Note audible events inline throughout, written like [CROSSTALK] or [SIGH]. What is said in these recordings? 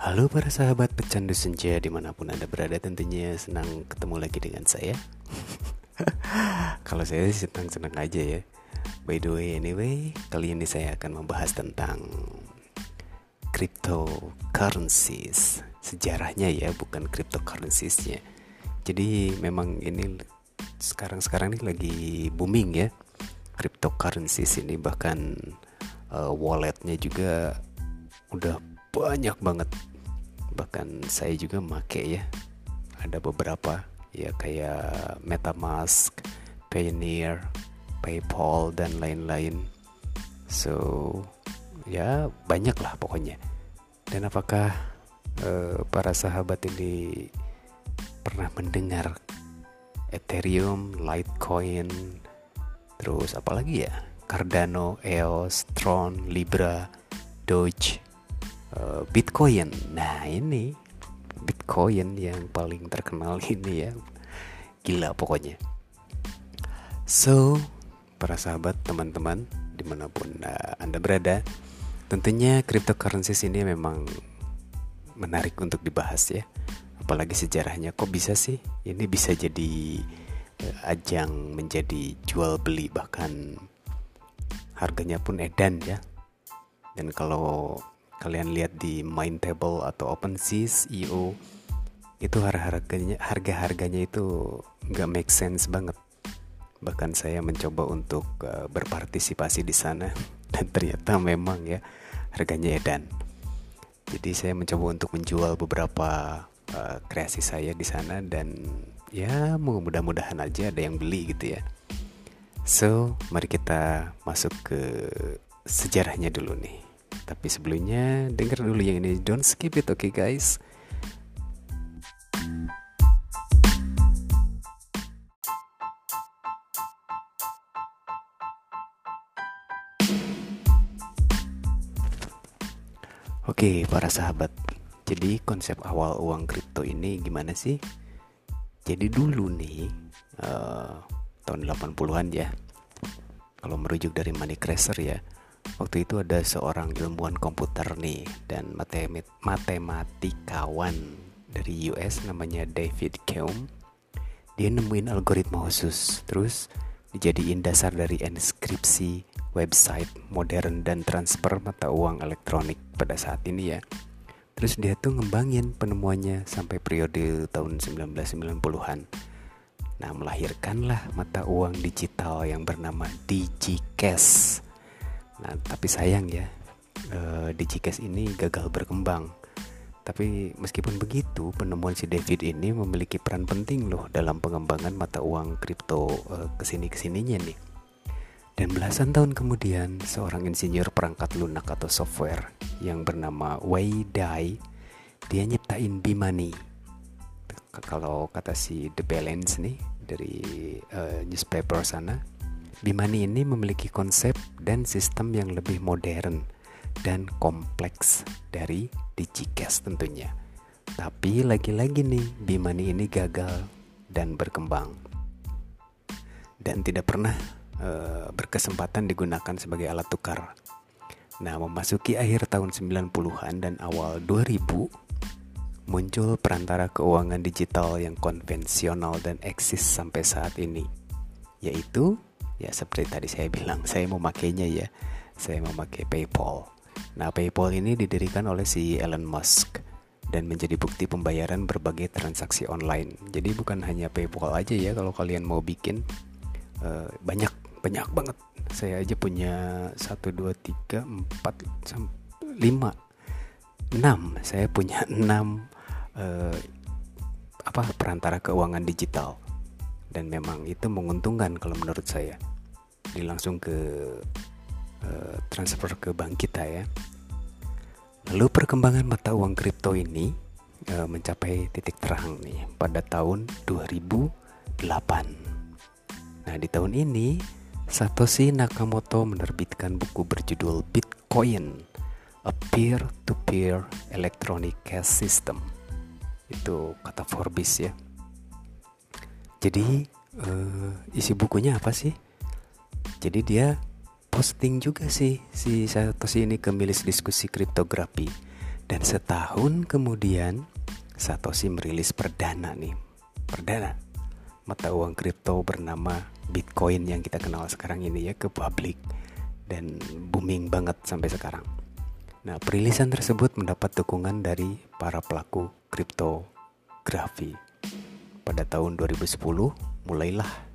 Halo para sahabat pecandu senja di mana pun anda berada tentunya senang ketemu lagi dengan saya. [LAUGHS] Kalau saya sih senang-senang aja ya. By the way anyway kali ini saya akan membahas tentang cryptocurrencies. Sejarahnya ya bukan cryptocurrencies-nya. Jadi memang ini sekarang-sekarang ini lagi booming ya. Cryptocurrencies ini bahkan uh, walletnya juga udah banyak banget bahkan saya juga make ya ada beberapa ya kayak MetaMask, Payoneer, PayPal dan lain-lain. So ya banyak lah pokoknya. Dan apakah uh, para sahabat ini pernah mendengar Ethereum, Litecoin, terus apalagi ya Cardano, EOS, Tron, Libra, Doge, uh, Bitcoin. Nah ini Bitcoin yang paling terkenal [LAUGHS] ini ya, gila pokoknya. So, para sahabat, teman-teman, di mana pun uh, anda berada, tentunya cryptocurrencies ini memang menarik untuk dibahas ya. Apalagi sejarahnya kok bisa sih? Ini bisa jadi uh, ajang menjadi jual beli bahkan harganya pun edan ya. Dan kalau kalian lihat di Mindtable atau OpenSea IO itu harga-harganya harga-harganya itu nggak make sense banget. Bahkan saya mencoba untuk uh, berpartisipasi di sana [LAUGHS] dan ternyata memang ya harganya edan. Jadi saya mencoba untuk menjual beberapa uh, kreasi saya di sana dan ya mudah-mudahan aja ada yang beli gitu ya. So mari kita masuk ke sejarahnya dulu nih tapi sebelumnya dengar dulu yang ini Don't skip it oke okay, guys Oke, para sahabat. Jadi konsep awal uang kripto ini gimana sih? Jadi dulu nih uh, tahun 80-an ya. Kalau merujuk dari Money Crasher ya waktu itu ada seorang ilmuwan komputer nih dan matematikawan dari US namanya David Hume dia nemuin algoritma khusus terus dijadiin dasar dari inskripsi website modern dan transfer mata uang elektronik pada saat ini ya. Terus dia tuh ngembangin penemuannya sampai periode tahun 1990-an nah melahirkanlah mata uang digital yang bernama DigiCash Nah, tapi sayang ya, uh, Digicast ini gagal berkembang. Tapi meskipun begitu, penemuan si David ini memiliki peran penting loh dalam pengembangan mata uang kripto uh, ke sini-kesininya nih. Dan belasan tahun kemudian, seorang insinyur perangkat lunak atau software yang bernama Wei Dai, dia nyiptain B-Money. Kalau kata si The Balance nih dari uh, newspaper sana, Bimani ini memiliki konsep dan sistem yang lebih modern dan kompleks dari Digicast tentunya. Tapi lagi-lagi nih, Bimani ini gagal dan berkembang. Dan tidak pernah uh, berkesempatan digunakan sebagai alat tukar. Nah, memasuki akhir tahun 90-an dan awal 2000 muncul perantara keuangan digital yang konvensional dan eksis sampai saat ini, yaitu ya seperti tadi saya bilang saya memakainya ya. Saya memakai PayPal. Nah PayPal ini didirikan oleh si Elon Musk dan menjadi bukti pembayaran berbagai transaksi online. Jadi bukan hanya PayPal aja ya kalau kalian mau bikin uh, banyak banyak banget. Saya aja punya satu dua tiga empat lima enam. Saya punya [LAUGHS] enam uh, apa perantara keuangan digital. Dan memang itu menguntungkan kalau menurut saya jadi langsung ke uh, transfer ke bank kita ya. Lalu perkembangan mata uang kripto ini uh, mencapai titik terang nih pada tahun 2008 nah di tahun ini Satoshi Nakamoto menerbitkan buku berjudul Bitcoin A Peer-to-Peer Electronic Cash System. Itu kata Forbes ya. Jadi uh, isi bukunya apa sih? Jadi dia posting juga sih si Satoshi ini ke milis diskusi kriptografi Dan setahun kemudian Satoshi merilis perdana nih, perdana mata uang kripto bernama Bitcoin yang kita kenal sekarang ini ya ke publik dan booming banget sampai sekarang. Nah, perilisan tersebut mendapat dukungan dari para pelaku kriptografi. Pada tahun 2010 mulailah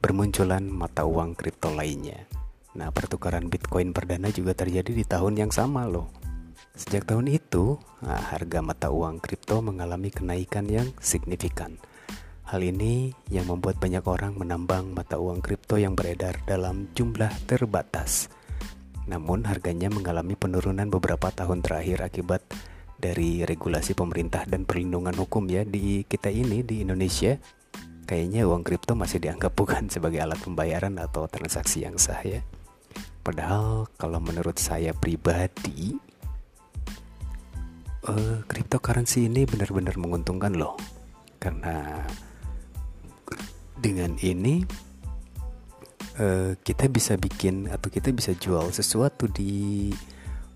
bermunculan mata uang kripto lainnya. Nah, pertukaran Bitcoin perdana juga terjadi di tahun yang sama loh. Sejak tahun itu, nah, harga mata uang kripto mengalami kenaikan yang signifikan. Hal ini yang membuat banyak orang menambang mata uang kripto yang beredar dalam jumlah terbatas. Namun harganya mengalami penurunan beberapa tahun terakhir akibat dari regulasi pemerintah dan perlindungan hukum ya di kita ini di Indonesia. Kayaknya uang kripto masih dianggap bukan [LAUGHS] sebagai alat pembayaran atau transaksi yang sah ya. Padahal kalau menurut saya pribadi uh, cryptocurrency ini benar-benar menguntungkan loh karena dengan ini uh, kita bisa bikin atau kita bisa jual sesuatu di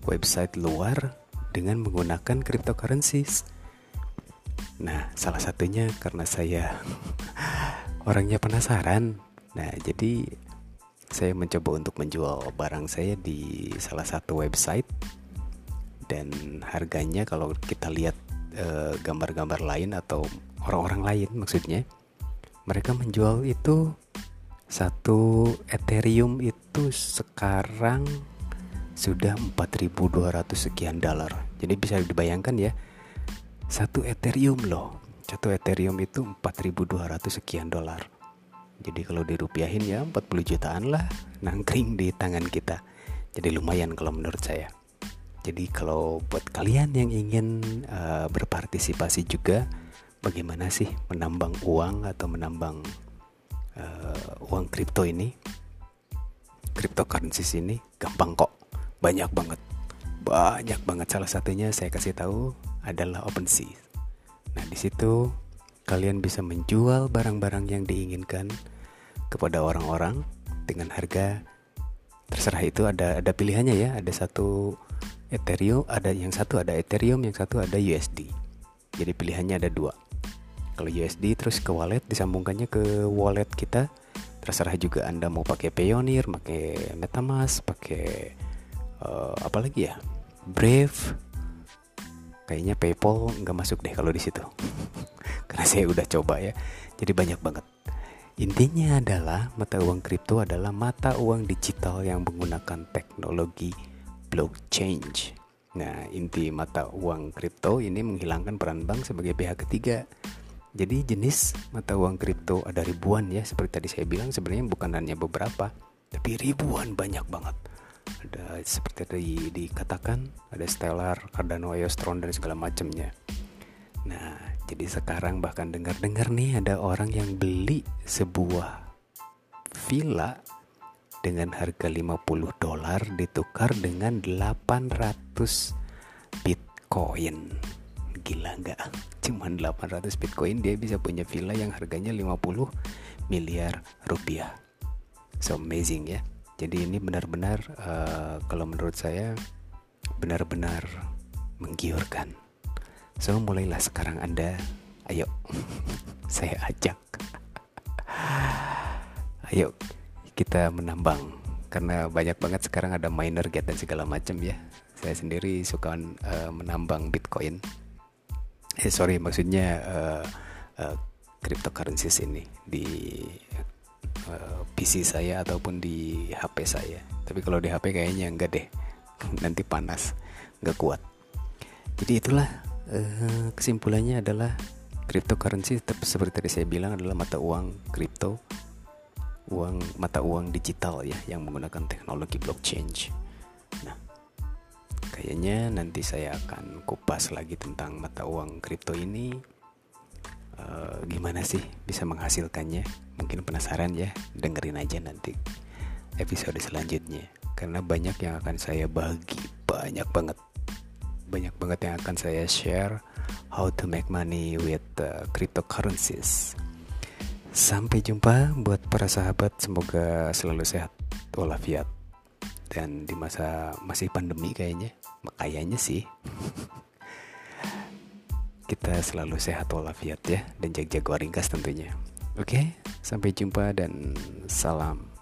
website luar dengan menggunakan cryptocurrencies. Nah, salah satunya karena saya [LAUGHS] orangnya penasaran. Nah, jadi saya mencoba untuk menjual barang saya di salah satu website dan harganya kalau kita lihat eh, gambar-gambar lain atau orang-orang lain maksudnya mereka menjual itu satu Ethereum itu sekarang sudah 4200 sekian dolar jadi bisa dibayangkan ya satu Ethereum loh. Satu Ethereum itu 4200 sekian dolar. Jadi kalau dirupiahin ya 40 jutaan lah nangkring di tangan kita. Jadi lumayan kalau menurut saya. Jadi kalau buat kalian yang ingin uh, berpartisipasi juga, bagaimana sih menambang uang atau menambang uh, uang kripto ini? Cryptocurrency ini gampang kok, banyak banget, banyak banget. Salah satunya saya kasih tahu adalah OpenSea. Nah di situ kalian bisa menjual barang-barang yang diinginkan kepada orang-orang dengan harga terserah itu ada ada pilihannya ya. Ada satu Ethereum ada yang satu ada Ethereum yang satu ada USD jadi pilihannya ada dua. Kalau USD terus ke wallet disambungkannya ke wallet kita terserah juga anda mau pakai Payoneer pakai MetaMask pakai uh, apa lagi ya? Brave kayaknya PayPal nggak masuk deh kalau di situ [LAUGHS] karena saya udah coba ya jadi banyak banget intinya adalah mata uang kripto adalah mata uang digital yang menggunakan teknologi blockchain. Nah, inti mata uang kripto ini menghilangkan peran bank sebagai pihak ketiga. Jadi jenis mata uang kripto ada ribuan ya, seperti tadi saya bilang sebenarnya bukan hanya beberapa, tapi ribuan banyak banget. Ada seperti tadi dikatakan, ada Stellar, Cardano, EOS, Tron dan segala macamnya. Nah, jadi sekarang bahkan dengar-dengar nih ada orang yang beli sebuah villa dengan harga 50 dolar ditukar dengan 800 Bitcoin. Gila nggak? Cuman 800 Bitcoin dia bisa punya villa yang harganya 50 miliar rupiah. So amazing ya. Jadi ini benar-benar uh, kalau menurut saya benar-benar menggiurkan. So mulailah sekarang Anda ayo [LAUGHS] saya ajak. [LAUGHS] ayo kita menambang karena banyak banget sekarang ada miner get dan segala macam ya saya sendiri suka uh, menambang bitcoin eh sorry maksudnya uh, uh, cryptocurrencies ini di PC saya ataupun di HP saya tapi kalau di HP kayaknya enggak deh nanti panas nggak kuat jadi itulah uh, kesimpulannya adalah cryptocurrency seperti tadi saya bilang adalah mata uang kripto uang mata uang digital ya yang menggunakan teknologi blockchain. Nah, kayaknya nanti saya akan kupas lagi tentang mata uang kripto ini. Uh, gimana sih bisa menghasilkannya? Mungkin penasaran ya, dengerin aja nanti episode selanjutnya. Karena banyak yang akan saya bagi, banyak banget, banyak banget yang akan saya share how to make money with uh, cryptocurrencies. Sampai jumpa buat para sahabat, semoga selalu sehat walafiat. Dan di masa masih pandemi kayaknya, kayaknya sih. [LAUGHS] kita selalu sehat walafiat ya dan jaga-jaga ringkas tentunya. Oke, sampai jumpa dan salam